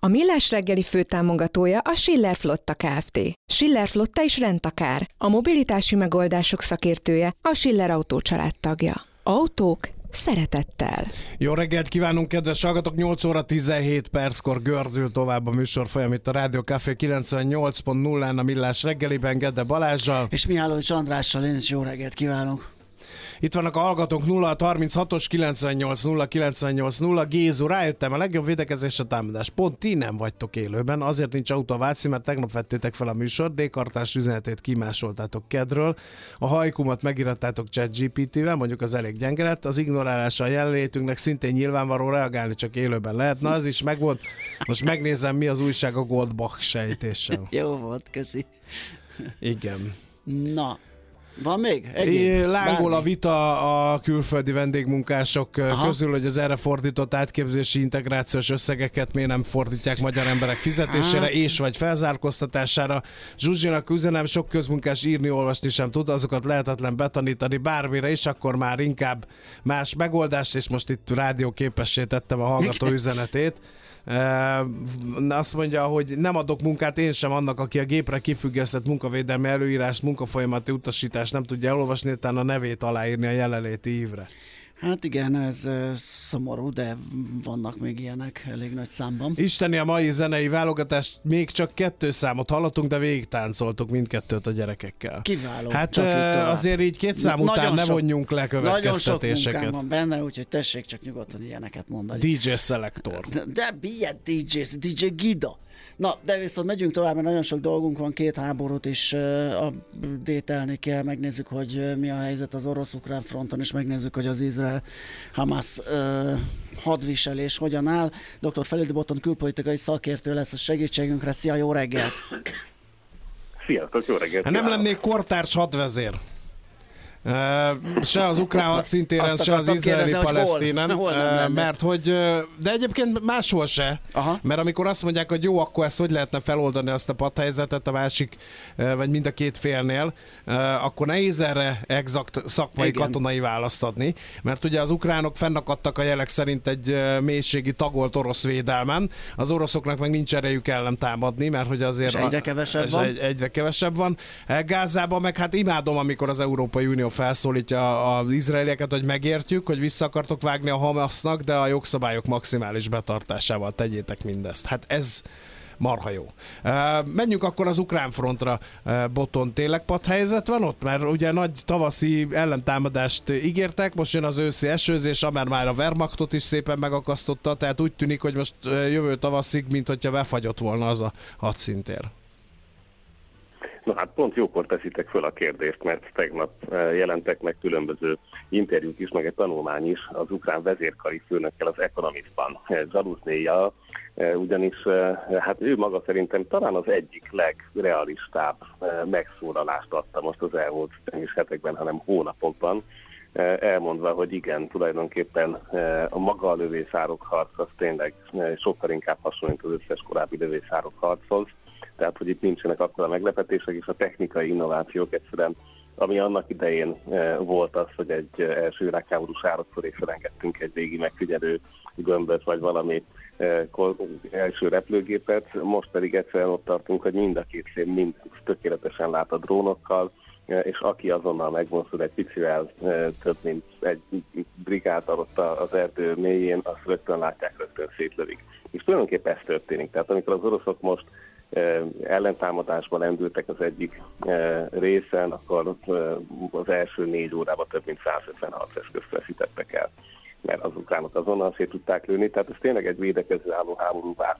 A Millás reggeli főtámogatója a Schiller Flotta Kft. Schiller Flotta is rendtakár. A mobilitási megoldások szakértője a Schiller Autó tagja. Autók szeretettel. Jó reggelt kívánunk, kedves hallgatók! 8 óra 17 perckor gördül tovább a műsor folyam itt a Rádió Café 98.0-án a Millás reggeliben Gede Balázsjal. És Mihálovics Andrással én is jó reggelt kívánok! Itt vannak a hallgatók 0 36-os 98 0 98 0. Gézu, rájöttem, a legjobb védekezés a támadás. Pont ti nem vagytok élőben, azért nincs autó a Váci, mert tegnap vettétek fel a műsor, D-kartás üzenetét kimásoltátok kedről, a hajkumat megírattátok ChatGPT-vel, mondjuk az elég gyenge lett, az ignorálása a jelenlétünknek szintén nyilvánvaló reagálni csak élőben lehet. Na, az is megvolt. Most megnézem, mi az újság a Goldbach sejtéssel. Jó volt, köszi. Igen. Na, van még? Egyéb? Lángol a vita a külföldi vendégmunkások Aha. közül, hogy az erre fordított átképzési integrációs összegeket miért nem fordítják magyar emberek fizetésére hát. és vagy felzárkóztatására. Zsuzsinak üzenem, sok közmunkás írni, olvasni sem tud, azokat lehetetlen betanítani bármire is, akkor már inkább más megoldás, és most itt rádió képessé tettem a hallgató üzenetét azt mondja, hogy nem adok munkát én sem annak, aki a gépre kifüggesztett munkavédelmi előírást, munkafolyamati utasítást nem tudja elolvasni, utána a nevét aláírni a jelenléti ívre. Hát igen, ez szomorú, de vannak még ilyenek elég nagy számban. Isteni a mai zenei válogatást, még csak kettő számot hallottunk, de végig táncoltuk mindkettőt a gyerekekkel. Kiváló. Hát uh, azért így két szám Na, után ne vonjunk le következtetéseket. Nagyon sok van benne, úgyhogy tessék csak nyugodtan ilyeneket mondani. DJ Selector. De, de milyen DJ? DJ Gida. Na, de viszont megyünk tovább, mert nagyon sok dolgunk van, két háborút is uh, dételni kell, megnézzük, hogy mi a helyzet az orosz-ukrán fronton, és megnézzük, hogy az Izrael-Hamas uh, hadviselés hogyan áll. Dr. Felidi Boton külpolitikai szakértő lesz a segítségünkre. Szia, jó reggelt! Sziasztok, jó reggelt! Ha nem lennék kortárs hadvezér, se az ukrán hadszintéren, se az izraeli palesztinen, hol, hol mert hogy, de egyébként máshol se, Aha. mert amikor azt mondják, hogy jó, akkor ezt hogy lehetne feloldani azt a padhelyzetet a másik, vagy mind a két félnél, akkor nehéz erre exakt szakmai Igen. katonai választ adni, mert ugye az ukránok fennakadtak a jelek szerint egy mélységi tagolt orosz védelmen, az oroszoknak meg nincs erejük ellen támadni, mert hogy azért És egyre kevesebb a, van. Egy, egyre kevesebb van. Gázában meg hát imádom, amikor az Európai Unió felszólítja az izraelieket, hogy megértjük, hogy vissza akartok vágni a Hamasnak, de a jogszabályok maximális betartásával tegyétek mindezt. Hát ez marha jó. Menjünk akkor az ukrán frontra, Boton. Tényleg helyzet van ott? Mert ugye nagy tavaszi ellentámadást ígértek, most jön az őszi esőzés, amár már a Wehrmachtot is szépen megakasztotta, tehát úgy tűnik, hogy most jövő tavaszig, mint hogyha befagyott volna az a hadszintér. Na hát pont jókor teszitek föl a kérdést, mert tegnap eh, jelentek meg különböző interjúk is, meg egy tanulmány is az ukrán vezérkari főnökkel az Economistban, eh, Zsalusznéjjal, eh, ugyanis hát ő maga szerintem talán az egyik legrealistább megszólalást adta most az elmúlt nem is hetekben, hanem hónapokban, elmondva, hogy igen, tulajdonképpen a maga a lövészárok harc az tényleg sokkal inkább hasonlít az összes korábbi lövészárok harchoz, tehát hogy itt nincsenek a meglepetések, és a technikai innovációk egyszerűen ami annak idején e, volt az, hogy egy e, első világháború fölé felengedtünk egy régi megfigyelő gömböt, vagy valami e, első repülőgépet, most pedig egyszerűen ott tartunk, hogy mind a két szép mind tökéletesen lát a drónokkal, és aki azonnal megmozdul egy picivel több, mint egy brigád ott az erdő mélyén, azt rögtön látják, rögtön szétlövik. És tulajdonképpen ez történik. Tehát amikor az oroszok most ellentámadásban lendültek az egyik részen, akkor az első négy órában több mint 150 harceszközt veszítettek el, mert az ukránok azonnal szét tudták lőni, tehát ez tényleg egy védekező álló háborúvá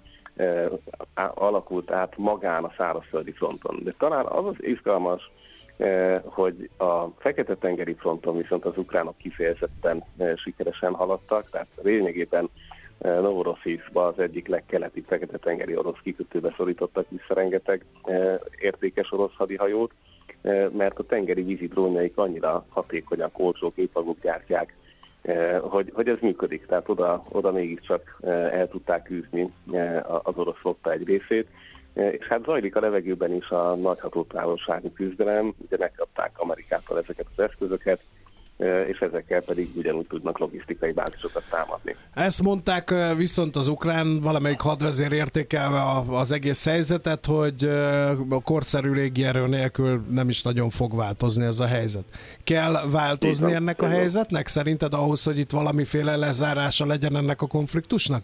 alakult át magán a szárazföldi fronton. De talán az az izgalmas, hogy a Fekete-tengeri fronton viszont az ukránok kifejezetten sikeresen haladtak, tehát lényegében Eh, Novorossziszba, az egyik legkeleti fekete-tengeri orosz kikötőbe szorítottak vissza rengeteg eh, értékes orosz hadihajót, mert a tengeri vízi drónjaik annyira hatékonyak, olcsók, épp maguk gyártják, hogy, hogy ez működik. Tehát oda, oda mégiscsak el tudták űzni az orosz flotta egy részét. És hát zajlik a levegőben is a nagy hatótávolságú küzdelem, ugye megkapták Amerikától ezeket az eszközöket, és ezekkel pedig ugyanúgy tudnak logisztikai bázisokat támadni. Ezt mondták viszont az ukrán valamelyik hadvezér értékelve az egész helyzetet, hogy a korszerű légierő nélkül nem is nagyon fog változni ez a helyzet. Kell változni Igen, ennek a helyzetnek szerinted ahhoz, hogy itt valamiféle lezárása legyen ennek a konfliktusnak?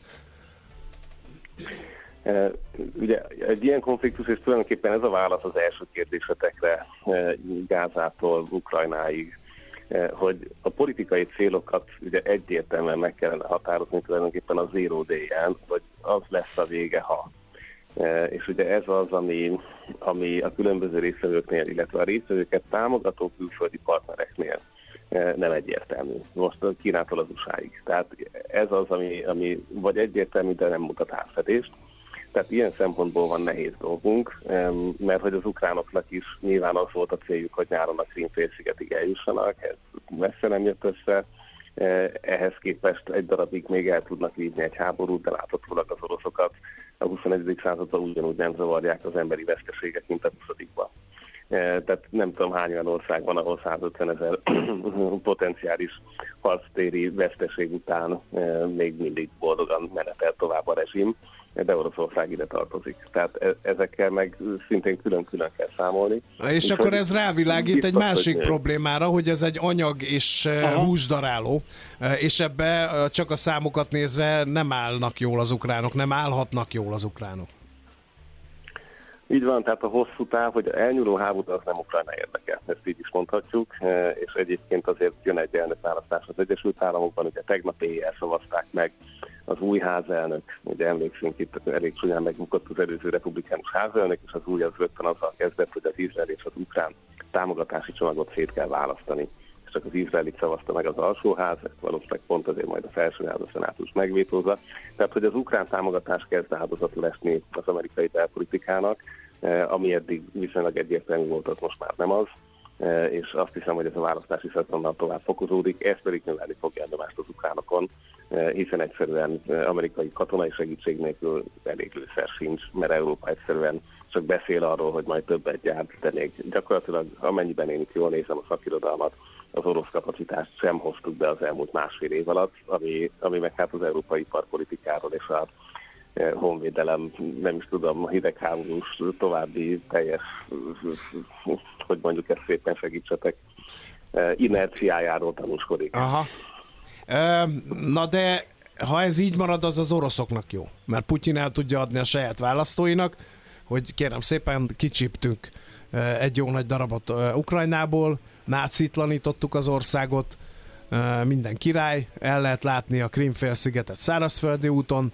Ugye egy ilyen konfliktus, és tulajdonképpen ez a válasz az első kérdésetekre Gázától Ukrajnáig hogy a politikai célokat ugye egyértelműen meg kellene határozni tulajdonképpen a zero day-en, hogy az lesz a vége, ha. Eh, és ugye ez az, ami, ami a különböző részvevőknél, illetve a részvevőket támogató külföldi partnereknél eh, nem egyértelmű. Most a Kínától az usa. Tehát ez az, ami, ami vagy egyértelmű, de nem mutat átfedést. Tehát ilyen szempontból van nehéz dolgunk, mert hogy az ukránoknak is nyilván az volt a céljuk, hogy nyáron a Krímfélszigetig eljussanak, ez messze nem jött össze, e, ehhez képest egy darabig még el tudnak vívni egy háborút, de láthatólag az oroszokat a 21. században ugyanúgy nem zavarják az emberi veszteségek, mint a 20 e, Tehát nem tudom hány olyan ország van, ahol 150 ezer potenciális harctéri veszteség után e, még mindig boldogan menetel tovább a rezsim de Oroszország ide tartozik. Tehát e- ezekkel meg szintén külön-külön kell számolni. És akkor ez rávilágít biztos, egy másik hogy... problémára, hogy ez egy anyag és e, Aha. húsdaráló, e, és ebbe csak a számokat nézve nem állnak jól az ukránok, nem állhatnak jól az ukránok. Így van, tehát a hosszú táv, hogy elnyúló háború az nem Ukrajna érdeke, ezt így is mondhatjuk, és egyébként azért jön egy elnökválasztás az Egyesült Államokban, ugye tegnap éjjel szavazták meg az új házelnök, ugye emlékszünk itt, elég csúnyán megbukott az előző republikánus házelnök, és az új az rögtön azzal kezdett, hogy az izrael és az ukrán támogatási csomagot szét kell választani. És csak az izraeli szavazta meg az alsóház, ezt valószínűleg pont azért majd a felsőház a szenátus megvétózza. Tehát, hogy az ukrán támogatás kezd áldozatul lesni az amerikai belpolitikának, eh, ami eddig viszonylag egyértelmű volt, az most már nem az és azt hiszem, hogy ez a választási szezonnal tovább fokozódik, ez pedig növelni fogja a nyomást az ukránokon, e, hiszen egyszerűen e, amerikai katonai segítség nélkül elég lőszer sincs, mert Európa egyszerűen csak beszél arról, hogy majd többet gyárt, de még gyakorlatilag amennyiben én jól nézem a szakirodalmat, az orosz kapacitást sem hoztuk be az elmúlt másfél év alatt, ami, ami meg hát az európai iparpolitikáról és a honvédelem, nem is tudom, hidegháborús további teljes, hogy mondjuk ezt szépen segítsetek, eh, inerciájáról tanúskodik. Aha. Na de ha ez így marad, az az oroszoknak jó. Mert Putyin el tudja adni a saját választóinak, hogy kérem szépen kicsiptünk eh, egy jó nagy darabot Ukrajnából, nácitlanítottuk az országot, minden király, el lehet látni a Krimfélszigetet szárazföldi úton,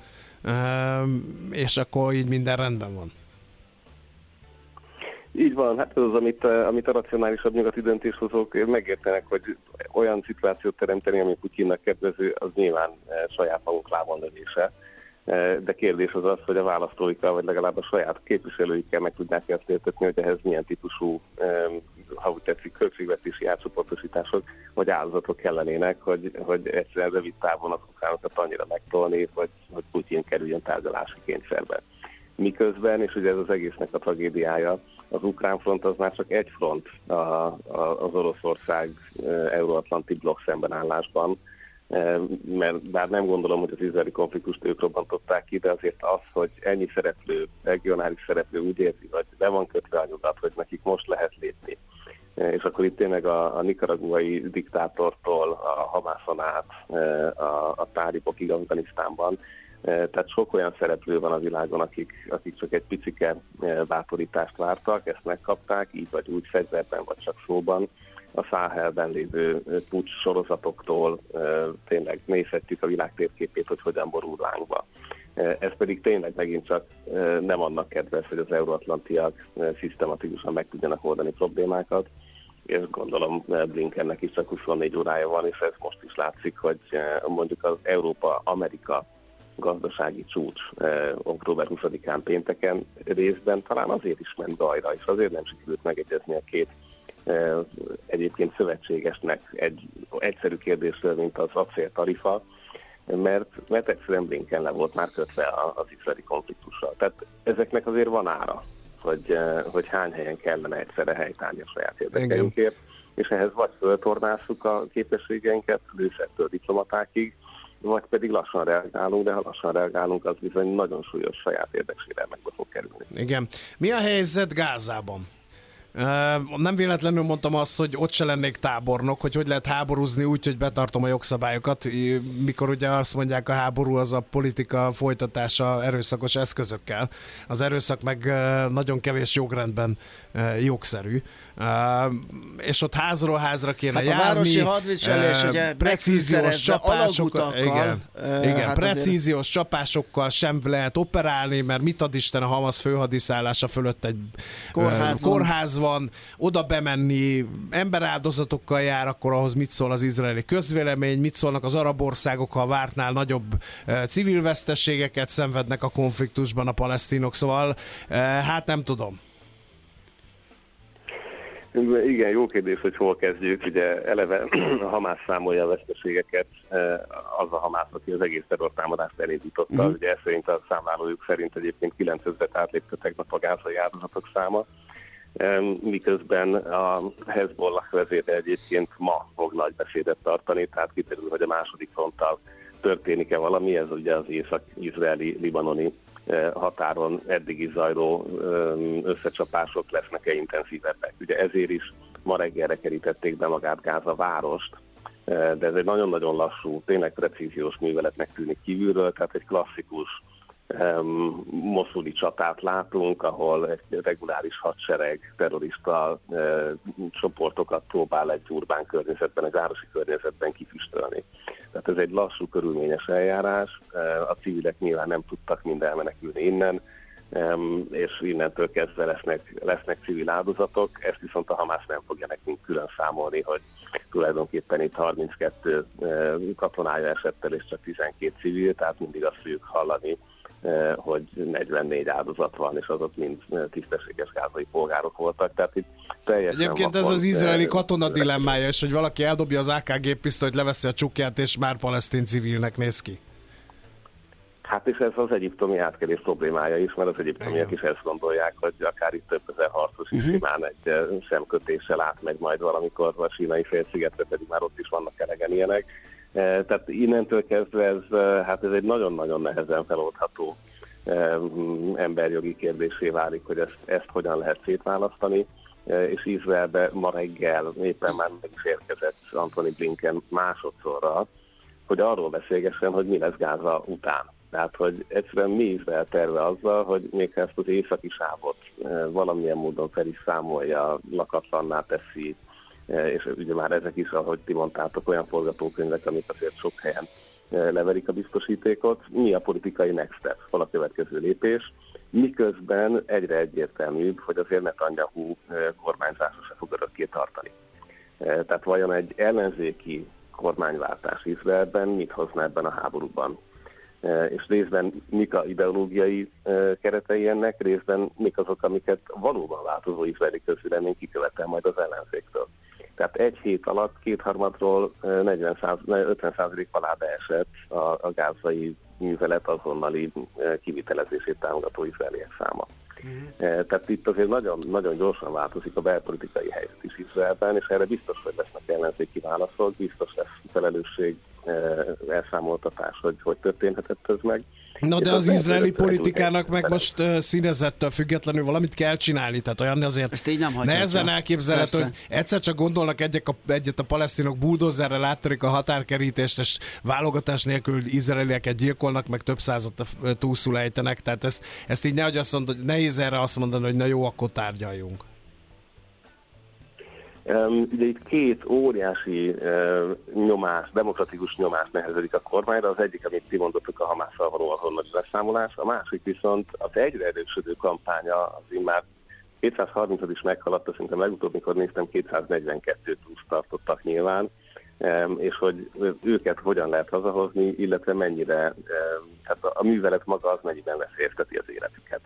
és akkor így minden rendben van. Így van, hát ez az, amit, eh, amit a racionálisabb nyugati döntéshozók megértenek, hogy olyan szituációt teremteni, ami Putyinnak kedvező, az nyilván eh, saját magunk lábon növése. Eh, de kérdés az az, hogy a választóikkal, vagy legalább a saját képviselőikkel meg tudják ezt értetni, hogy ehhez milyen típusú, ha úgy tetszik, költségvetési átcsoportosítások, vagy áldozatok kellenének, hogy, hogy egyszerűen rövid távon az ukránokat annyira megtolni, hogy, hogy Putyin kerüljön tárgyalási kényszerbe. Miközben, és ugye ez az egésznek a tragédiája, az ukrán front az már csak egy front a, a, az Oroszország euróatlanti blokk szembenállásban, mert bár nem gondolom, hogy az izraeli konfliktust ők robbantották ki, de azért az, hogy ennyi szereplő, regionális szereplő úgy érzi, hogy be van kötve a nyugat, hogy nekik most lehet lépni. És akkor itt tényleg a, a nikaraguai diktátortól a Hamászon át a, a tálibokig Afganisztánban, tehát sok olyan szereplő van a világon, akik, akik csak egy picike bátorítást vártak, ezt megkapták, így vagy úgy fegyverben, vagy csak szóban a Száhelben lévő pucs sorozatoktól tényleg nézhetjük a világ térképét, hogy hogyan borul lángba. Ez pedig tényleg megint csak nem annak kedves, hogy az euróatlantiak szisztematikusan meg tudjanak oldani problémákat, és gondolom Blinkennek is csak 24 órája van, és ez most is látszik, hogy mondjuk az Európa-Amerika gazdasági csúcs október 20-án pénteken részben talán azért is ment gajra, és azért nem sikerült megegyezni a két egyébként szövetségesnek egy egyszerű kérdésről, mint az acéltarifa, mert, mert egyszerűen Blinken le volt már kötve az izraeli konfliktussal. Tehát ezeknek azért van ára, hogy, hogy hány helyen kellene egyszerre helytállni a saját érdekeinkért, és ehhez vagy föltornászuk a képességeinket, lőszertől diplomatákig, vagy pedig lassan reagálunk, de ha lassan reagálunk, az bizony nagyon súlyos saját érdeksérelmekbe fog kerülni. Igen. Mi a helyzet Gázában? Nem véletlenül mondtam azt, hogy ott se lennék tábornok, hogy hogy lehet háborúzni úgy, hogy betartom a jogszabályokat, mikor ugye azt mondják, a háború az a politika folytatása erőszakos eszközökkel. Az erőszak meg nagyon kevés jogrendben jogszerű. És ott házról házra kéne hát járni. a városi hadviselés ugye precíziós csapásokkal, igen, igen hát precíziós azért... csapásokkal sem lehet operálni, mert mit ad Isten a Hamas főhadiszállása fölött egy kórház van, oda bemenni, emberáldozatokkal jár, akkor ahhoz mit szól az izraeli közvélemény, mit szólnak az arab országok, ha vártnál nagyobb civil veszteségeket szenvednek a konfliktusban a palesztinok, szóval hát nem tudom. Igen, jó kérdés, hogy hol kezdjük. Ugye eleve a Hamász számolja a veszteségeket, az a Hamász, aki az egész terrortámadást elindította. Uh-huh. Ugye ez szerint a számlálójuk szerint egyébként 9000 átlépte tegnap a gázai áldozatok száma miközben a Hezbollah vezére egyébként ma fog nagy beszédet tartani, tehát kiterül, hogy a második fronttal történik-e valami, ez ugye az észak-izraeli, libanoni eh, határon eddigi zajló összecsapások lesznek-e intenzívebbek. Ugye ezért is ma reggelre kerítették be magát Gáza várost, eh, de ez egy nagyon-nagyon lassú, tényleg precíziós műveletnek tűnik kívülről, tehát egy klasszikus moszuli csatát látunk, ahol egy reguláris hadsereg terrorista e, csoportokat próbál egy urbán környezetben, egy városi környezetben kifüstölni. Tehát ez egy lassú, körülményes eljárás, e, a civilek nyilván nem tudtak mind elmenekülni innen, és innentől kezdve lesznek, lesznek civil áldozatok, ezt viszont a Hamász nem fogja nekünk külön számolni, hogy tulajdonképpen itt 32 katonája esett el, és csak 12 civil, tehát mindig azt fogjuk hallani, hogy 44 áldozat van, és azok mind eh, tisztességes gázai polgárok voltak. Tehát itt teljesen Egyébként ez az izraeli eh, katona dilemmája, és hogy valaki eldobja az AKG pisztolyt, leveszi a csukját, és már palesztin civilnek néz ki. Hát és ez az egyiptomi átkelés problémája is, mert az egyiptomiak is ezt gondolják, hogy akár itt több ezer harcos is uh-huh. simán egy szemkötéssel átmegy majd valamikor a sínai félszigetre, pedig már ott is vannak elegen ilyenek. Eh, tehát innentől kezdve ez, eh, hát ez egy nagyon-nagyon nehezen feloldható eh, emberjogi kérdésé válik, hogy ezt, ezt hogyan lehet szétválasztani és Izraelbe ma reggel éppen már meg is érkezett Antoni Blinken másodszorra, hogy arról beszélgessen, hogy mi lesz Gáza után. Tehát, hogy egyszerűen mi Izrael terve azzal, hogy még ezt az északi sávot valamilyen módon fel is számolja, lakatlanná teszi, és ugye már ezek is, ahogy ti mondtátok, olyan forgatókönyvek, amik azért sok helyen e, leverik a biztosítékot. Mi a politikai next step, hol a következő lépés, miközben egyre egyértelműbb, hogy azért Netanyahu e, kormányzása se fog örökké tartani. Tehát vajon egy ellenzéki kormányváltás Izraelben mit hozna ebben a háborúban? És részben mik a ideológiai keretei ennek, részben mik azok, amiket valóban változó izraeli közvélemény kikövetel majd az ellenzéktől. Tehát egy hét alatt kétharmadról 40 50 százalék alá beesett a, a gázai művelet azonnali kivitelezését támogató izraeliek száma. Uh-huh. Tehát itt azért nagyon, nagyon gyorsan változik a belpolitikai helyzet is Izraelben, és erre biztos, hogy lesznek ellenzéki válaszok, biztos lesz felelősség, elszámoltatás, hogy hogy történhetett ez meg. Na de az izraeli politikának meg most uh, színezettől függetlenül valamit kell csinálni, tehát olyan azért Ezt így nem nehezen elképzelhető, hogy egyszer csak gondolnak egyet a, egyet a palesztinok buldozerrel áttörik a határkerítést, és válogatás nélkül izraelieket gyilkolnak, meg több százat túlszul ejtenek, tehát ezt, ezt így nehogy azt mondod, nehéz erre azt mondani, hogy na jó, akkor tárgyaljunk. Ugye itt két óriási nyomás, demokratikus nyomás nehezedik a kormányra. Az egyik, amit ti mondottuk, a Hamásszal való azonnali leszámolás, a másik viszont az egyre erősödő kampánya, az már 230 is meghaladta, szinte legutóbb, mikor néztem, 242 plusz tartottak nyilván, és hogy őket hogyan lehet hazahozni, illetve mennyire, tehát a művelet maga az mennyiben veszélyezteti az életüket.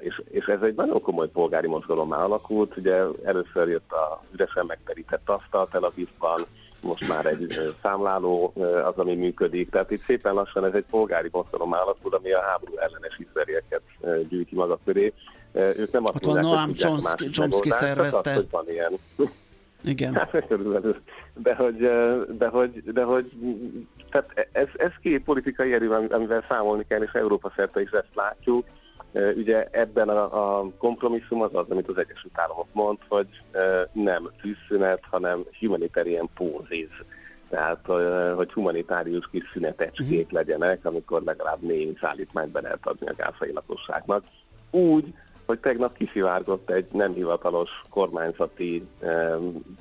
És, és ez egy nagyon komoly polgári mozgalommá alakult. Ugye először jött a üresen megterített asztal Tel Avivban, most már egy számláló az, ami működik. Tehát itt szépen lassan ez egy polgári mozgalom alakul, ami a háború ellenes izraelieket gyűjti maga köré. Ők nem azt mondják, Noam Chomsky, Chomsky szervezte. Az, hogy van ilyen. Igen. Hát, de hogy, de hogy, de hogy tehát ez, ez két politikai erő, amivel számolni kell, és Európa szerte is ezt látjuk. Ugye ebben a, a kompromisszum az az, amit az Egyesült Államok mond, hogy nem tűzszünet, hanem humanitarian pauses. Tehát, hogy humanitárius kis szünetecskék uh-huh. legyenek, amikor legalább négy szállítmányt be lehet adni a gázai lakosságnak. Úgy, hogy tegnap kiszivárgott egy nem hivatalos kormányzati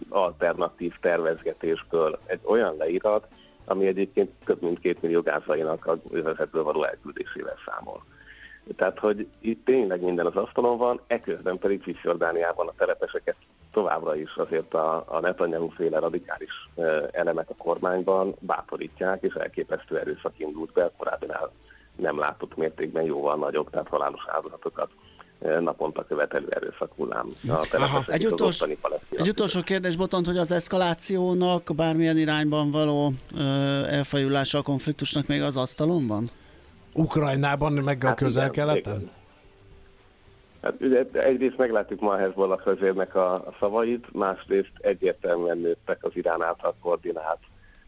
alternatív tervezgetésből egy olyan leírat, ami egyébként több mint két millió gázainak a övezetből való elküldésével számol. Tehát, hogy itt tényleg minden az asztalon van, eközben pedig Cisjordániában a telepeseket továbbra is azért a, a Netanyahu féle radikális elemek a kormányban bátorítják, és elképesztő erőszak indult be, korábbinál nem látott mértékben jóval nagyobb, tehát halálos áldozatokat naponta követelő erőszak hullám. Egy, utolsó, egy utolsó kérdés, Botont, hogy az eszkalációnak bármilyen irányban való ö, elfajulása a konfliktusnak még az asztalon van? Ukrajnában, meg a hát közel-keleten? Hát ugye egyrészt meglátjuk ma a Hezbollah vezérnek a, a szavait, másrészt egyértelműen nőttek az Irán által koordinált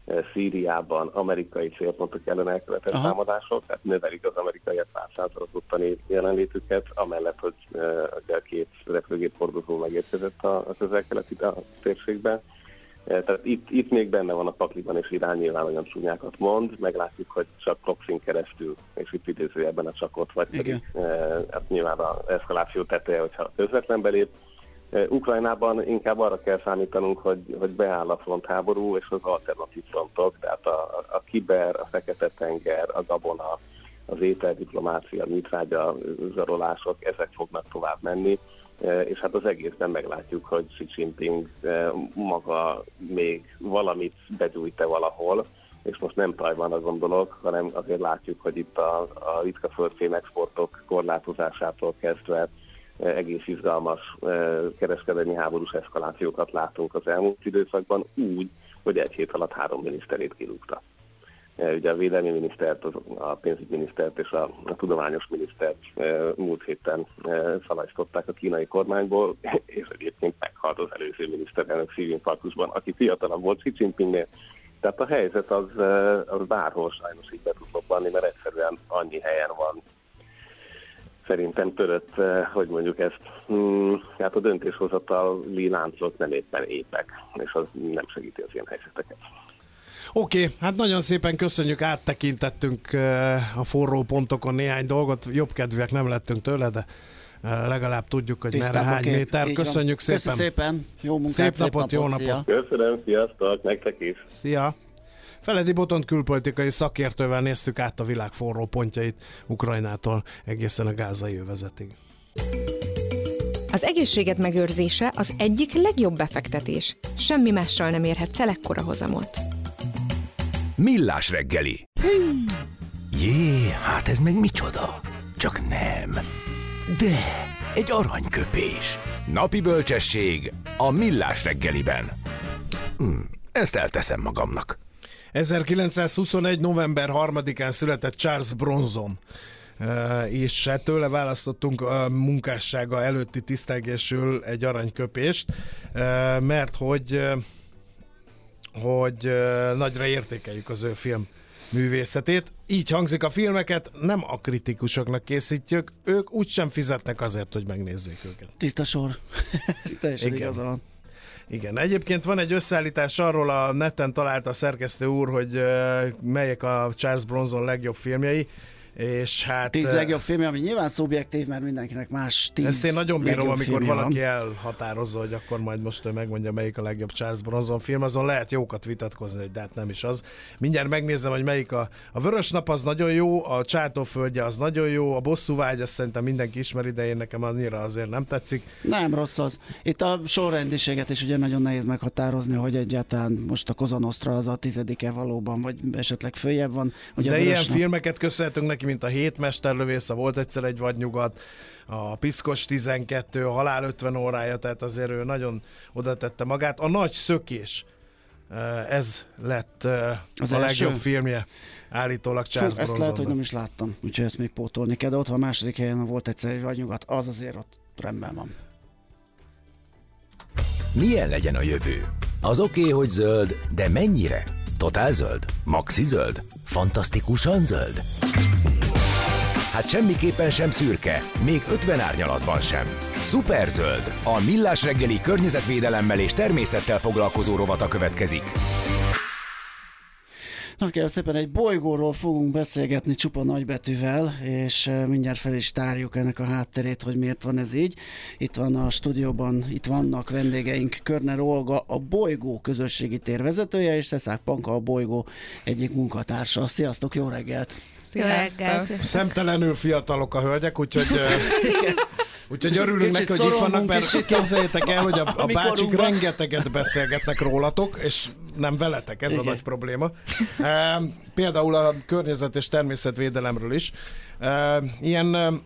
e, Szíriában amerikai célpontok ellen elkövetett Aha. támadások, tehát növelik az amerikaiak párszázatot ottani jelenlétüket, amellett, hogy e, a két repülőgép hordozó megérkezett a, a közel-keleti térségben. Eh, tehát itt, itt még benne van a pakliban, és Irán nyilván olyan csúnyákat mond, meglátjuk, hogy csak proxin keresztül, és itt idézőjelben a csakot, vagy pedig e, hát nyilván az eszkaláció teteje, hogyha közvetlen belép. E, Ukrajnában inkább arra kell számítanunk, hogy, hogy beáll a frontháború és az alternatív frontok, tehát a, a kiber, a Fekete-tenger, a gabona, az ételdiplomácia, a műtrágya zsarolások, ezek fognak tovább menni. Eh, és hát az egészben meglátjuk, hogy Xi Jinping eh, maga még valamit begyújt-e valahol, és most nem Tajvanra gondolok, hanem azért látjuk, hogy itt a, a ritka földfém exportok korlátozásától kezdve eh, egész izgalmas kereskedelmi háborús eszkalációkat látunk az elmúlt időszakban, úgy, hogy egy hét alatt három miniszterét kirúgta. Eh, ugye a védelmi minisztert, a pénzügyminisztert és a, tudományos minisztert eh, múlt héten eh, szalajztották a kínai kormányból, és egyébként meghalt az előző miniszterelnök szívinfarktusban, aki fiatalabb volt Xi Jinpingnél. Tehát a helyzet az, az bárhol sajnos így be tud lopni, mert egyszerűen annyi helyen van szerintem törött, hogy mondjuk ezt, hmm, hát a döntéshozatali láncok nem éppen épek, és az nem segíti az ilyen helyzeteket. Oké, okay, hát nagyon szépen köszönjük, áttekintettünk a forró pontokon néhány dolgot, jobb kedvűek nem lettünk tőle, de legalább tudjuk, hogy Tisztában merre hány kép. méter. Így Köszönjük van. szépen. Köszönjük szépen. Jó munkát, szép, szép napot, napot, jó napot. Köszönöm, sziasztok, nektek is. Szia. Feledi Botont külpolitikai szakértővel néztük át a világ forró pontjait Ukrajnától egészen a gázai övezetig. Az egészséget megőrzése az egyik legjobb befektetés. Semmi mással nem érhet ekkora hozamot. Millás reggeli. Jé, hát ez meg micsoda? Csak nem. De, egy aranyköpés. Napi bölcsesség a Millás reggeliben. Hm, ezt elteszem magamnak. 1921. november 3-án született Charles Bronson és hát tőle választottunk a munkássága előtti tisztelgésül egy aranyköpést, mert hogy hogy nagyra értékeljük az ő film művészetét. Így hangzik a filmeket, nem a kritikusoknak készítjük, ők úgysem fizetnek azért, hogy megnézzék őket. Tiszta sor. Ez teljesen igaza van. Igen, egyébként van egy összeállítás arról, a neten találta a szerkesztő úr, hogy melyek a Charles Bronson legjobb filmjei, és hát... Tíz legjobb film, ami nyilván szubjektív, mert mindenkinek más tíz Ezt én nagyon bírom, amikor valaki van. elhatározza, hogy akkor majd most ő megmondja, melyik a legjobb Charles Bronson film, azon lehet jókat vitatkozni, de hát nem is az. Mindjárt megnézem, hogy melyik a... A Vörös Nap az nagyon jó, a Csátóföldje az nagyon jó, a Bosszú Vágy azt szerintem mindenki ismeri, de én nekem annyira azért nem tetszik. Nem rossz az. Itt a sorrendiséget is ugye nagyon nehéz meghatározni, hogy egyáltalán most a Kozanostra az a tizedike valóban, vagy esetleg följebb van. Ugye de ilyen nap... filmeket köszönhetünk neki, neki, mint a hétmesterlövész, a volt egyszer egy vadnyugat, a Piszkos 12, a Halál 50 órája, tehát azért ő nagyon oda tette magát. A Nagy Szökés, ez lett az a első? legjobb filmje állítólag Charles Ezt lehet, hogy nem is láttam, úgyhogy ezt még pótolni kell, de ott van a második helyen, volt egyszer egy vadnyugat, az azért ott rendben van. Milyen legyen a jövő? Az oké, okay, hogy zöld, de mennyire? Totál zöld? Maxi zöld? Fantasztikusan zöld? Hát semmiképpen sem szürke, még 50 árnyalatban sem. Superzöld, a millás reggeli környezetvédelemmel és természettel foglalkozó rovata következik. Na kérem szépen, egy bolygóról fogunk beszélgetni csupa nagybetűvel, és mindjárt fel is tárjuk ennek a hátterét, hogy miért van ez így. Itt van a stúdióban, itt vannak vendégeink, Körner Olga, a bolygó közösségi térvezetője, és Szeszák Panka, a bolygó egyik munkatársa. Sziasztok, jó reggelt! Szemtelenül fiatalok a hölgyek, úgyhogy... Úgyhogy örülünk neki, hogy itt vannak, mert képzeljétek el, hogy a, a bácsik rengeteget beszélgetnek rólatok, és nem veletek, ez Igen. a nagy probléma. E, például a környezet és természetvédelemről is. E, ilyen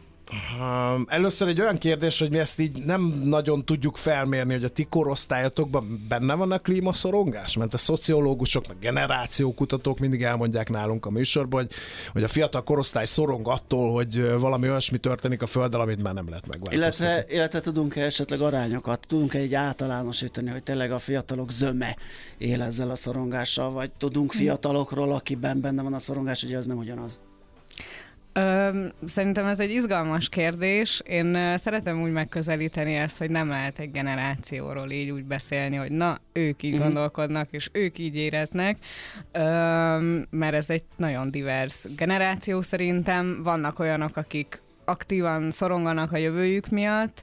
Először egy olyan kérdés, hogy mi ezt így nem nagyon tudjuk felmérni, hogy a ti korosztályatokban benne van a klímaszorongás? Mert a szociológusok, meg generációkutatók mindig elmondják nálunk a műsorban, hogy, hogy a fiatal korosztály szorong attól, hogy valami olyasmi történik a Földdel, amit már nem lehet megváltoztatni. Illetve, illetve tudunk-e esetleg arányokat, tudunk-e egy általánosítani, hogy tényleg a fiatalok zöme él ezzel a szorongással, vagy tudunk fiatalokról, akiben benne van a szorongás, hogy ez nem ugyanaz? Szerintem ez egy izgalmas kérdés. Én szeretem úgy megközelíteni ezt, hogy nem lehet egy generációról így úgy beszélni, hogy na, ők így uh-huh. gondolkodnak, és ők így éreznek, mert ez egy nagyon divers generáció szerintem. Vannak olyanok, akik aktívan szoronganak a jövőjük miatt,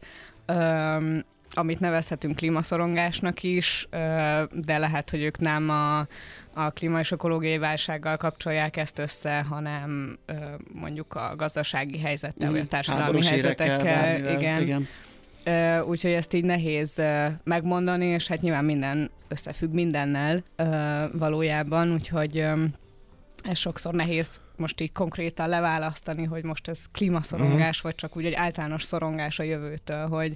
amit nevezhetünk klímaszorongásnak is, de lehet, hogy ők nem a a klíma és ökológiai válsággal kapcsolják ezt össze, hanem mondjuk a gazdasági helyzettel, mm, vagy a társadalmi helyzetekkel. Igen. igen. Úgyhogy ezt így nehéz megmondani, és hát nyilván minden összefügg mindennel valójában, úgyhogy ez sokszor nehéz most így konkrétan leválasztani, hogy most ez klímaszorongás, uh-huh. vagy csak úgy egy általános szorongás a jövőtől, hogy,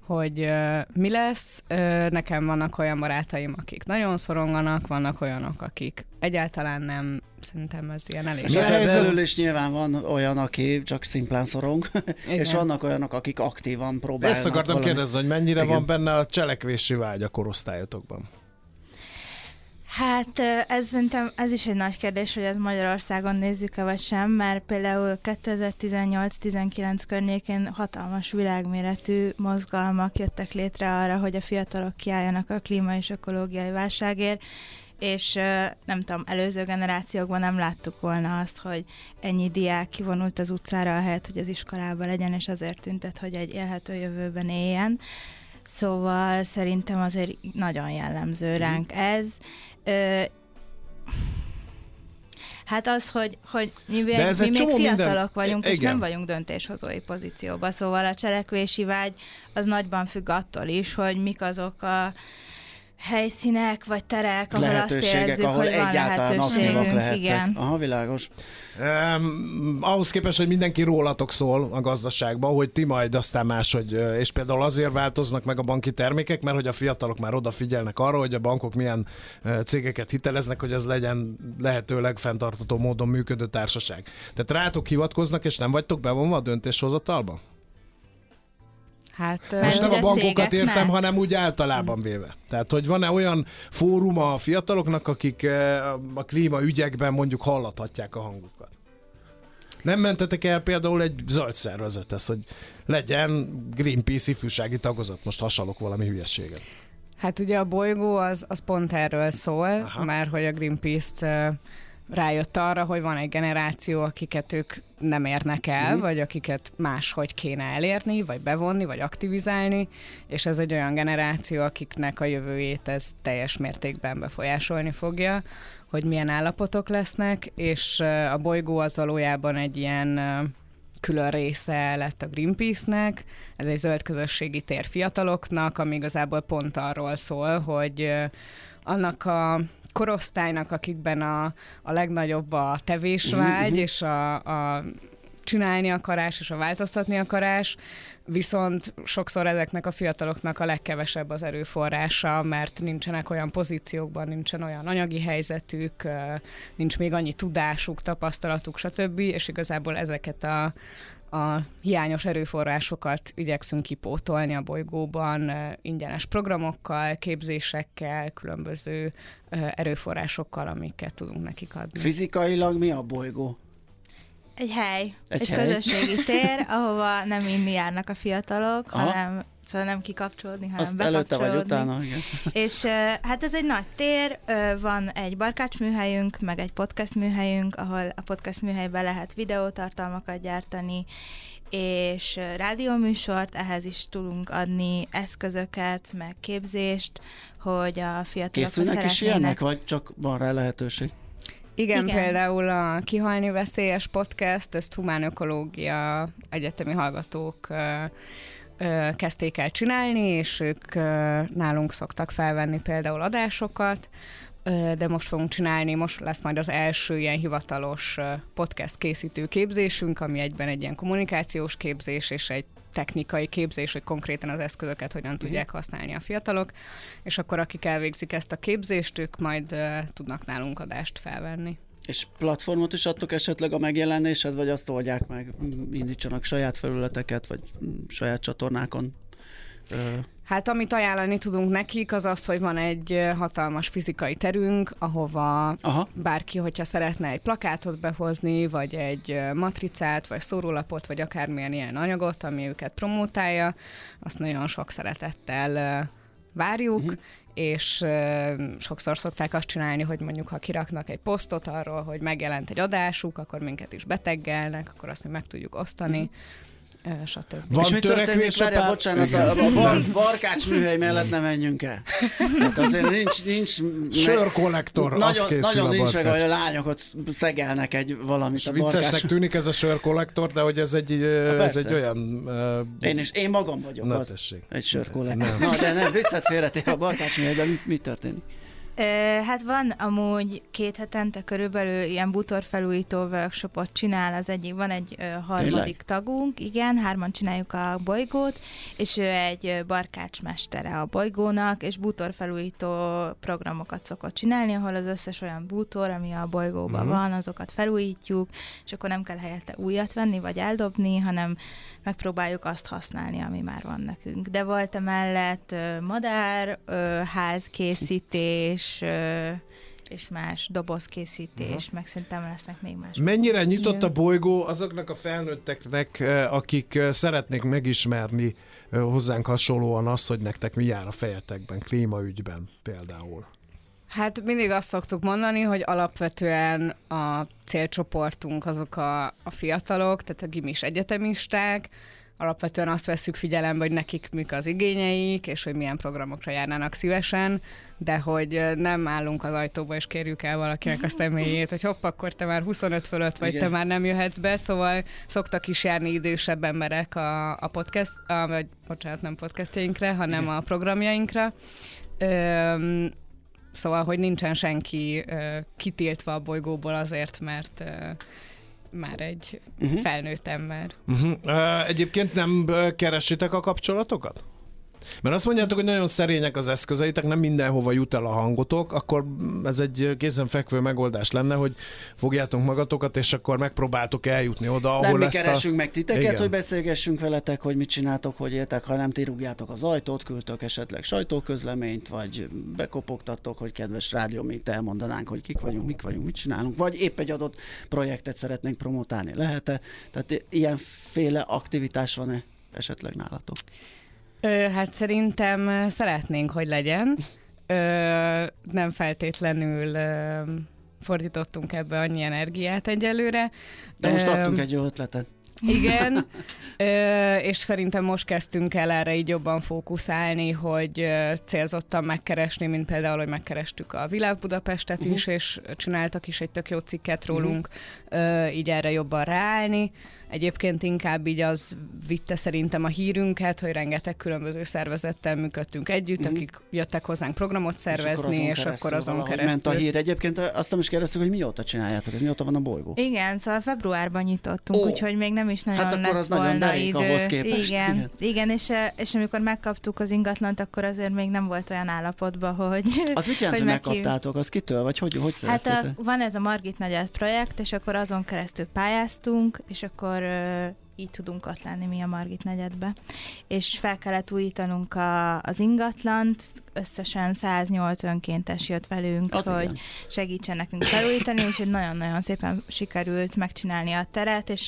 hogy uh, mi lesz. Uh, nekem vannak olyan barátaim, akik nagyon szoronganak, vannak olyanok, akik egyáltalán nem, szerintem ez ilyen elég. És ezzel is nyilván van olyan, aki csak szimplán szorong, Igen. és vannak olyanok, akik aktívan próbálnak. Ezt akartam valami... kérdezni, hogy mennyire Igen. van benne a cselekvési vágy a korosztályotokban? Hát ez szerintem ez is egy nagy kérdés, hogy ez Magyarországon nézzük-e vagy sem, mert például 2018-19 környékén hatalmas világméretű mozgalmak jöttek létre arra, hogy a fiatalok kiálljanak a klíma és ökológiai válságért, és nem tudom, előző generációkban nem láttuk volna azt, hogy ennyi diák kivonult az utcára, ahelyett, hogy az iskolában legyen, és azért tüntet, hogy egy élhető jövőben éljen. Szóval szerintem azért nagyon jellemző mhm. ránk ez. Ö, Hát az, hogy, hogy mi, még, mi még fiatalok minden... vagyunk, Igen. és nem vagyunk döntéshozói pozícióban, szóval a cselekvési vágy az nagyban függ attól is, hogy mik azok a helyszínek, vagy terek, ahol azt érezzük, ahol hogy van lehetőségünk. Igen. Aha, világos. Um, ahhoz képest, hogy mindenki rólatok szól a gazdaságban, hogy ti majd aztán máshogy, és például azért változnak meg a banki termékek, mert hogy a fiatalok már odafigyelnek arra, hogy a bankok milyen cégeket hiteleznek, hogy ez legyen lehetőleg fenntartató módon működő társaság. Tehát rátok hivatkoznak, és nem vagytok bevonva a döntéshozatalba? Hát, Most nem a bankokat értem, ne. hanem úgy általában véve. Tehát, hogy van-e olyan fórum a fiatalok, akik a klíma ügyekben mondjuk hallathatják a hangukat? Nem mentetek el például egy zöld szervezethez, hogy legyen Greenpeace ifjúsági tagozat? Most hasalok valami hülyeséget. Hát ugye a bolygó az, az pont erről szól, Aha. mert hogy a Greenpeace rájött arra, hogy van egy generáció, akiket ők nem érnek el, mm. vagy akiket máshogy kéne elérni, vagy bevonni, vagy aktivizálni, és ez egy olyan generáció, akiknek a jövőjét ez teljes mértékben befolyásolni fogja, hogy milyen állapotok lesznek, és a bolygó az valójában egy ilyen külön része lett a Greenpeace-nek, ez egy zöld közösségi tér fiataloknak, ami igazából pont arról szól, hogy annak a korosztálynak, akikben a, a legnagyobb a tevésvágy uh-huh. és a, a csinálni akarás és a változtatni akarás, viszont sokszor ezeknek a fiataloknak a legkevesebb az erőforrása, mert nincsenek olyan pozíciókban, nincsen olyan anyagi helyzetük, nincs még annyi tudásuk, tapasztalatuk, stb. És igazából ezeket a, a hiányos erőforrásokat igyekszünk kipótolni a bolygóban ingyenes programokkal, képzésekkel, különböző erőforrásokkal, amiket tudunk nekik adni. Fizikailag mi a bolygó? Egy hely, egy, egy hely. közösségi tér, ahova nem inni járnak a fiatalok, Aha. hanem szóval nem kikapcsolódni, hanem Azt előtte vagy utána, igen. És hát ez egy nagy tér, van egy barkács műhelyünk, meg egy podcast műhelyünk, ahol a podcast műhelyben lehet videótartalmakat gyártani, és rádióműsort, ehhez is tudunk adni eszközöket, meg képzést, hogy a fiatalok Készülnek is ilyenek, vagy csak van rá lehetőség? Igen, Igen, például a Kihalni veszélyes podcast, ezt humán ökológia egyetemi hallgatók kezdték el csinálni, és ők nálunk szoktak felvenni például adásokat, de most fogunk csinálni, most lesz majd az első ilyen hivatalos podcast készítő képzésünk, ami egyben egy ilyen kommunikációs képzés és egy technikai képzés, hogy konkrétan az eszközöket hogyan tudják használni a fiatalok, és akkor akik elvégzik ezt a képzést, ők majd uh, tudnak nálunk adást felvenni. És platformot is adtok esetleg a megjelenéshez, vagy azt oldják meg, indítsanak saját felületeket, vagy saját csatornákon? Hát amit ajánlani tudunk nekik, az az, hogy van egy hatalmas fizikai terünk, ahova Aha. bárki, hogyha szeretne egy plakátot behozni, vagy egy matricát, vagy szórólapot, vagy akármilyen ilyen anyagot, ami őket promótálja, azt nagyon sok szeretettel várjuk, uh-huh és uh, sokszor szokták azt csinálni, hogy mondjuk ha kiraknak egy posztot arról, hogy megjelent egy adásuk, akkor minket is beteggelnek, akkor azt mi meg tudjuk osztani. Uh-huh stb. Van és mi történik? Várja, bocsánat, a, a bar, barkács műhely mellett nem menjünk el. Hát azért nincs... nincs Sörkollektor, nagyon, az készül Nagyon a nincs meg, hogy a lányok ott szegelnek egy valamit és a viccesnek barkács. tűnik ez a sörkollektor, de hogy ez egy, ez egy olyan... Uh, én is, én magam vagyok na, az. Tessék. Egy sörkollektor. Na, de nem, viccet félretér a barkács műhelyben, mi, mi történik? Hát van amúgy két hetente körülbelül ilyen butorfelújító workshopot csinál, az egyik, van egy harmadik Tényleg? tagunk, igen, hárman csináljuk a bolygót, és ő egy barkácsmestere a bolygónak, és butorfelújító programokat szokott csinálni, ahol az összes olyan bútor, ami a bolygóban uh-huh. van, azokat felújítjuk, és akkor nem kell helyette újat venni, vagy eldobni, hanem megpróbáljuk azt használni, ami már van nekünk. De volt emellett madár, házkészítés, és más dobozkészítés, uh-huh. meg szerintem lesznek még más. Mennyire nyitott a bolygó azoknak a felnőtteknek, akik szeretnék megismerni hozzánk hasonlóan azt, hogy nektek mi jár a fejetekben, klímaügyben például? Hát mindig azt szoktuk mondani, hogy alapvetően a célcsoportunk azok a, a fiatalok, tehát a gimis egyetemisták, alapvetően azt veszük figyelembe, hogy nekik mik az igényeik, és hogy milyen programokra járnának szívesen, de hogy nem állunk az ajtóba, és kérjük el valakinek a személyét, hogy hopp, akkor te már 25 fölött vagy, Igen. te már nem jöhetsz be, szóval szoktak is járni idősebb emberek a, a podcast, a, vagy bocsánat, nem podcastjainkre, hanem Igen. a programjainkra. Öm, Szóval, hogy nincsen senki uh, kitiltva a bolygóból azért, mert uh, már egy uh-huh. felnőtt ember. Uh-huh. Uh, egyébként nem keresitek a kapcsolatokat? Mert azt mondjátok, hogy nagyon szerények az eszközeitek, nem mindenhova jut el a hangotok, akkor ez egy kézenfekvő megoldás lenne, hogy fogjátok magatokat, és akkor megpróbáltok eljutni oda, ahol nem mi keresünk a... meg titeket, Igen. hogy beszélgessünk veletek, hogy mit csináltok, hogy éltek, ha nem ti rúgjátok az ajtót, küldtök esetleg sajtóközleményt, vagy bekopogtattok, hogy kedves rádió, mint elmondanánk, hogy kik vagyunk, mik vagyunk, mit csinálunk, vagy épp egy adott projektet szeretnénk promotálni, lehet-e? Tehát ilyenféle aktivitás van-e esetleg nálatok? Ö, hát szerintem szeretnénk, hogy legyen. Ö, nem feltétlenül ö, fordítottunk ebbe annyi energiát egyelőre. De most adtunk egy jó ötletet. Igen, ö, és szerintem most kezdtünk el erre így jobban fókuszálni, hogy célzottan megkeresni, mint például, hogy megkerestük a Világ Budapestet uh-huh. is, és csináltak is egy tök jó cikket rólunk, uh-huh. ö, így erre jobban ráállni. Egyébként inkább így az vitte szerintem a hírünket, hogy rengeteg különböző szervezettel működtünk együtt, mm-hmm. akik jöttek hozzánk programot szervezni, és akkor azon, és akkor azon keresztül. ment a hír. Egyébként azt nem is kérdeztük, hogy mióta csináljátok, ez mióta van a bolygó? Igen, szóval februárban nyitottunk, oh. úgyhogy még nem is nagyon Hát akkor az nagyon derék ahhoz képest. Igen, igen. igen és, és amikor megkaptuk az ingatlant, akkor azért még nem volt olyan állapotban, hogy... Az mit jelent, hogy, megkaptátok? Az kitől? Vagy hogy, hogy Hát a, van ez a Margit Nagyát projekt, és akkor azon keresztül pályáztunk, és akkor így tudunk ott lenni mi a Margit negyedbe. És fel kellett újítanunk a, az ingatlant, összesen 108 önkéntes jött velünk, az hogy igen. segítsen nekünk felújítani, úgyhogy nagyon-nagyon szépen sikerült megcsinálni a teret, és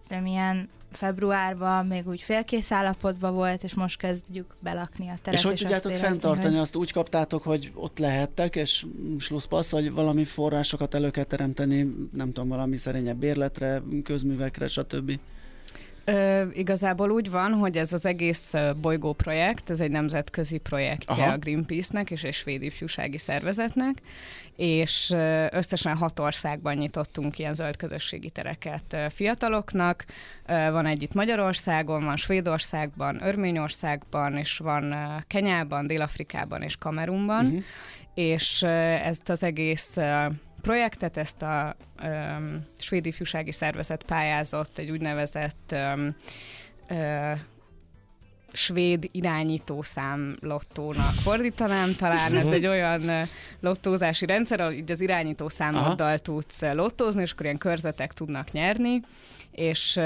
szerintem ilyen februárban még úgy félkész állapotban volt, és most kezdjük belakni a teret. És hogy és tudjátok érezni, fenntartani, hogy... azt úgy kaptátok, hogy ott lehettek, és slusszpassz, vagy valami forrásokat elő kell teremteni, nem tudom, valami szerényebb bérletre, közművekre, stb. Ö, igazából úgy van, hogy ez az egész bolygó projekt, ez egy nemzetközi projektje Aha. a Greenpeace-nek és egy svéd ifjúsági szervezetnek, és összesen hat országban nyitottunk ilyen zöld közösségi tereket fiataloknak. Van egy itt Magyarországon, van Svédországban, Örményországban, és van Kenyában, Dél-Afrikában és Kamerunban, uh-huh. és ezt az egész projektet, ezt a um, svéd ifjúsági szervezet pályázott egy úgynevezett um, uh, svéd irányítószám lottónak fordítanám talán. Ez egy olyan lottózási rendszer, ahol így az irányítószámoddal Aha. tudsz lottózni, és akkor ilyen körzetek tudnak nyerni, és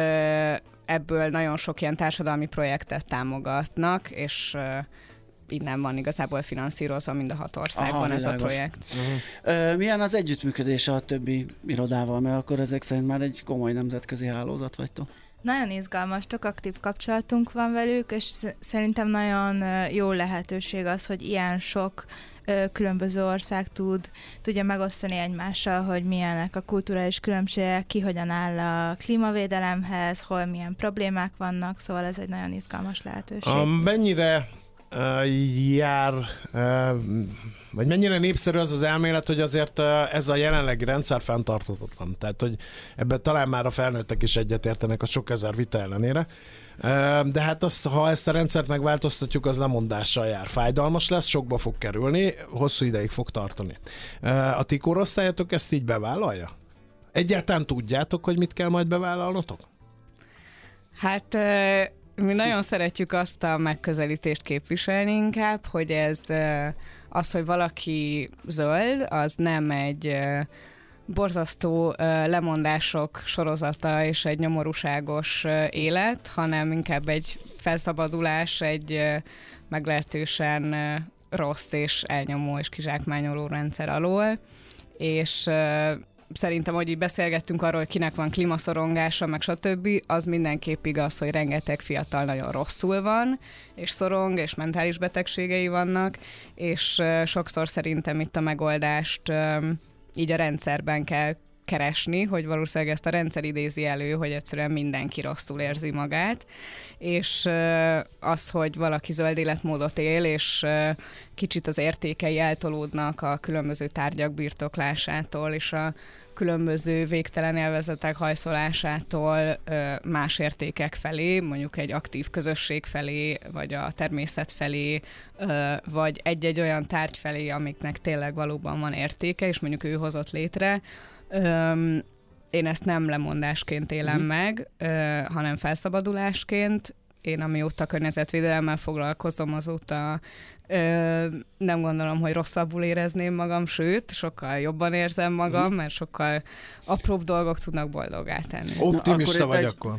ebből nagyon sok ilyen társadalmi projektet támogatnak, és innen van igazából finanszírozva mind a hat országban Aha, ez a projekt. Uh-huh. milyen az együttműködés a többi irodával, mert akkor ezek szerint már egy komoly nemzetközi hálózat vagytok? Nagyon izgalmas, tök aktív kapcsolatunk van velük, és szerintem nagyon jó lehetőség az, hogy ilyen sok különböző ország tud, tudja megosztani egymással, hogy milyenek a kulturális különbségek, ki hogyan áll a klímavédelemhez, hol milyen problémák vannak, szóval ez egy nagyon izgalmas lehetőség. Um, mennyire jár, vagy mennyire népszerű az az elmélet, hogy azért ez a jelenlegi rendszer fenntartatatlan. Tehát, hogy ebben talán már a felnőttek is egyetértenek a sok ezer vita ellenére. De hát azt, ha ezt a rendszert megváltoztatjuk, az lemondással jár. Fájdalmas lesz, sokba fog kerülni, hosszú ideig fog tartani. A ti korosztályatok ezt így bevállalja? Egyáltalán tudjátok, hogy mit kell majd bevállalnotok? Hát mi nagyon szeretjük azt a megközelítést képviselni inkább, hogy ez az, hogy valaki zöld, az nem egy borzasztó lemondások sorozata és egy nyomorúságos élet, hanem inkább egy felszabadulás, egy meglehetősen rossz és elnyomó és kizsákmányoló rendszer alól, és szerintem, hogy így beszélgettünk arról, hogy kinek van klímaszorongása, meg stb., az mindenképp igaz, hogy rengeteg fiatal nagyon rosszul van, és szorong, és mentális betegségei vannak, és sokszor szerintem itt a megoldást így a rendszerben kell keresni, hogy valószínűleg ezt a rendszer idézi elő, hogy egyszerűen mindenki rosszul érzi magát, és az, hogy valaki zöld életmódot él, és kicsit az értékei eltolódnak a különböző tárgyak birtoklásától, és a különböző végtelen élvezetek hajszolásától más értékek felé, mondjuk egy aktív közösség felé, vagy a természet felé, vagy egy-egy olyan tárgy felé, amiknek tényleg valóban van értéke, és mondjuk ő hozott létre, én ezt nem lemondásként élem mm. meg, hanem felszabadulásként. Én amióta környezetvédelemmel foglalkozom, azóta Ö, nem gondolom, hogy rosszabbul érezném magam, sőt, sokkal jobban érzem magam, mm. mert sokkal apróbb dolgok tudnak boldogá tenni. Optimista Na, akkor vagy egy... akkor?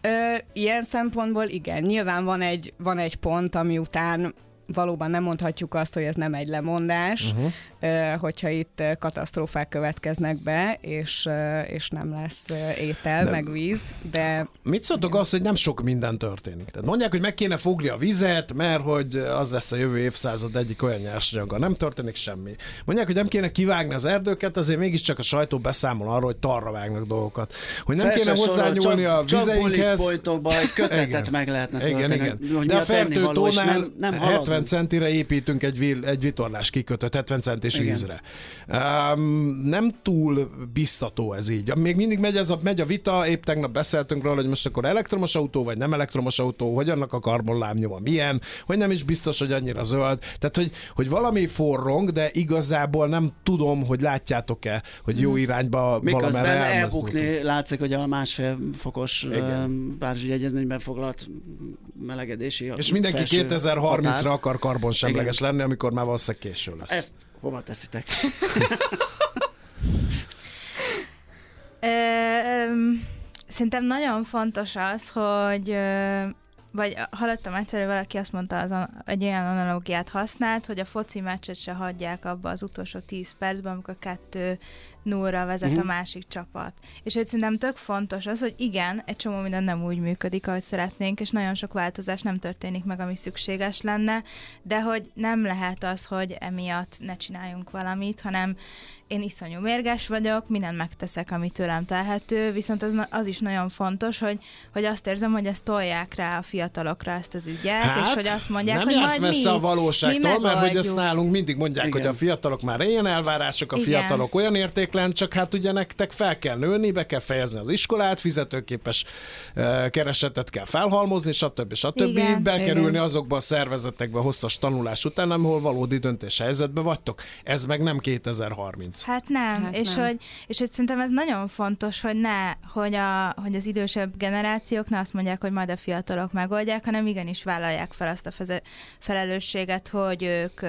Ö, ilyen szempontból igen. Nyilván van egy, van egy pont, ami után valóban nem mondhatjuk azt, hogy ez nem egy lemondás, uh-huh. hogyha itt katasztrófák következnek be, és, és nem lesz étel, de, meg víz, de... Mit szóltok az, hogy nem sok minden történik? Tehát mondják, hogy meg kéne fogni a vizet, mert hogy az lesz a jövő évszázad egyik olyan nyersanyaga. Nem történik semmi. Mondják, hogy nem kéne kivágni az erdőket, azért mégiscsak a sajtó beszámol arról, hogy tarra vágnak dolgokat. Hogy nem Felső kéne hozzányúlni a vizeinkhez. Csak egy kötetet igen. meg lehetne igen, igen. De a fertőtónál nem, nem 70 centire építünk egy, vil, egy vitorlás kikötőt, 70 centis igen. vízre. Um, nem túl biztató ez így. Még mindig megy, ez a, megy a vita, épp tegnap beszéltünk róla, hogy most akkor elektromos autó, vagy nem elektromos autó, hogy annak a karbonlábnyoma milyen, hogy nem is biztos, hogy annyira zöld. Tehát, hogy, hogy valami forrong, de igazából nem tudom, hogy látjátok-e, hogy jó hmm. irányba Miközben elbukni látszik, hogy a másfél fokos Igen. Párizsi Egyezményben foglalt melegedési És mindenki 2030-ra akar karbonsemleges lenni, amikor már valószínűleg késő lesz. Ezt hova teszitek? Szerintem nagyon fontos az, hogy vagy hallottam egyszer, hogy valaki azt mondta, az egy olyan analógiát használt, hogy a foci meccset se hagyják abba az utolsó 10 percben, amikor kettő nullra vezet uh-huh. a mhm. másik csapat. És hogy szerintem tök fontos az, hogy igen, egy csomó minden nem úgy működik, ahogy szeretnénk, és nagyon sok változás nem történik meg, ami szükséges lenne, de hogy nem lehet az, hogy emiatt ne csináljunk valamit, hanem én iszonyú mérges vagyok, mindent megteszek, ami tőlem telhető, viszont az, az is nagyon fontos, hogy, hogy azt érzem, hogy ezt tolják rá a fiatalokra ezt az ügyet, hát, és hogy azt mondják, nem hogy majd messze mi, a valóságtól, mert hogy ezt nálunk mindig mondják, Igen. hogy a fiatalok már ilyen elvárások, a Igen. fiatalok olyan értéklen, csak hát ugye nektek fel kell nőni, be kell fejezni az iskolát, fizetőképes keresetet kell felhalmozni, stb. stb. Igen, Bekerülni Igen. azokba a szervezetekbe hosszas tanulás után, ahol valódi döntés helyzetben vagytok. Ez meg nem 2030. Hát nem, hát és, nem. Hogy, és hogy szerintem ez nagyon fontos, hogy ne, hogy, a, hogy az idősebb generációk ne azt mondják, hogy majd a fiatalok megoldják, hanem igenis vállalják fel azt a felelősséget, hogy ők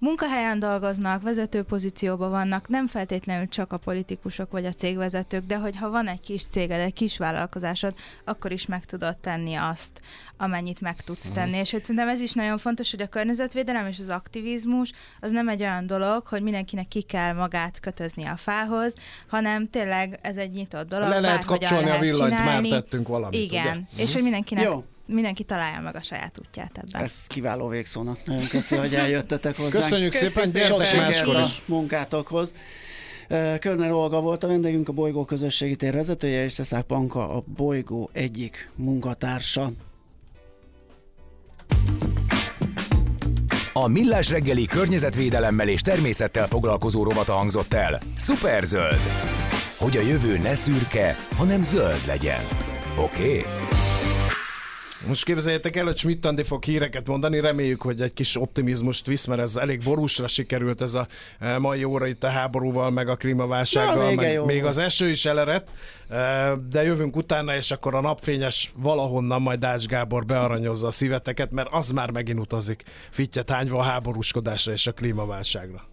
munkahelyen dolgoznak, vezető pozícióban vannak, nem feltétlenül csak a politikusok vagy a cégvezetők, de hogyha van egy kis céged, egy kis vállalkozásod, akkor is meg tudod tenni azt, amennyit meg tudsz uh-huh. tenni. És hogy szerintem ez is nagyon fontos, hogy a környezetvédelem és az aktivizmus az nem egy olyan dolog, hogy mindenkinek ki kell magát kötözni a fához, hanem tényleg ez egy nyitott dolog. Le lehet kapcsolni a villanyt, csinálni. már tettünk valamit. Igen, ugye? és uh-huh. hogy mindenkinek Jó mindenki találja meg a saját útját ebben. Ez kiváló végszónak. Nagyon köszönöm, hogy eljöttetek hozzá. Köszönjük szépen, gyertek máskor is. munkátokhoz. Körner Olga volt a vendégünk, a Bolygó közösségi tér vezetője, és Szeszák Panka a Bolygó egyik munkatársa. A Millás reggeli környezetvédelemmel és természettel foglalkozó rovata hangzott el. Superzöld! Hogy a jövő ne szürke, hanem zöld legyen. Oké? Okay? Most képzeljétek el, hogy Schmidt Andi fog híreket mondani, reméljük, hogy egy kis optimizmust visz, mert ez elég borúsra sikerült ez a e, mai óra itt a háborúval, meg a klímaválsággal, ja, meg még az eső is elerett, e, de jövünk utána, és akkor a napfényes valahonnan majd Dács Gábor bearanyozza a szíveteket, mert az már megint utazik, fittyet hányva a háborúskodásra és a klímaválságra.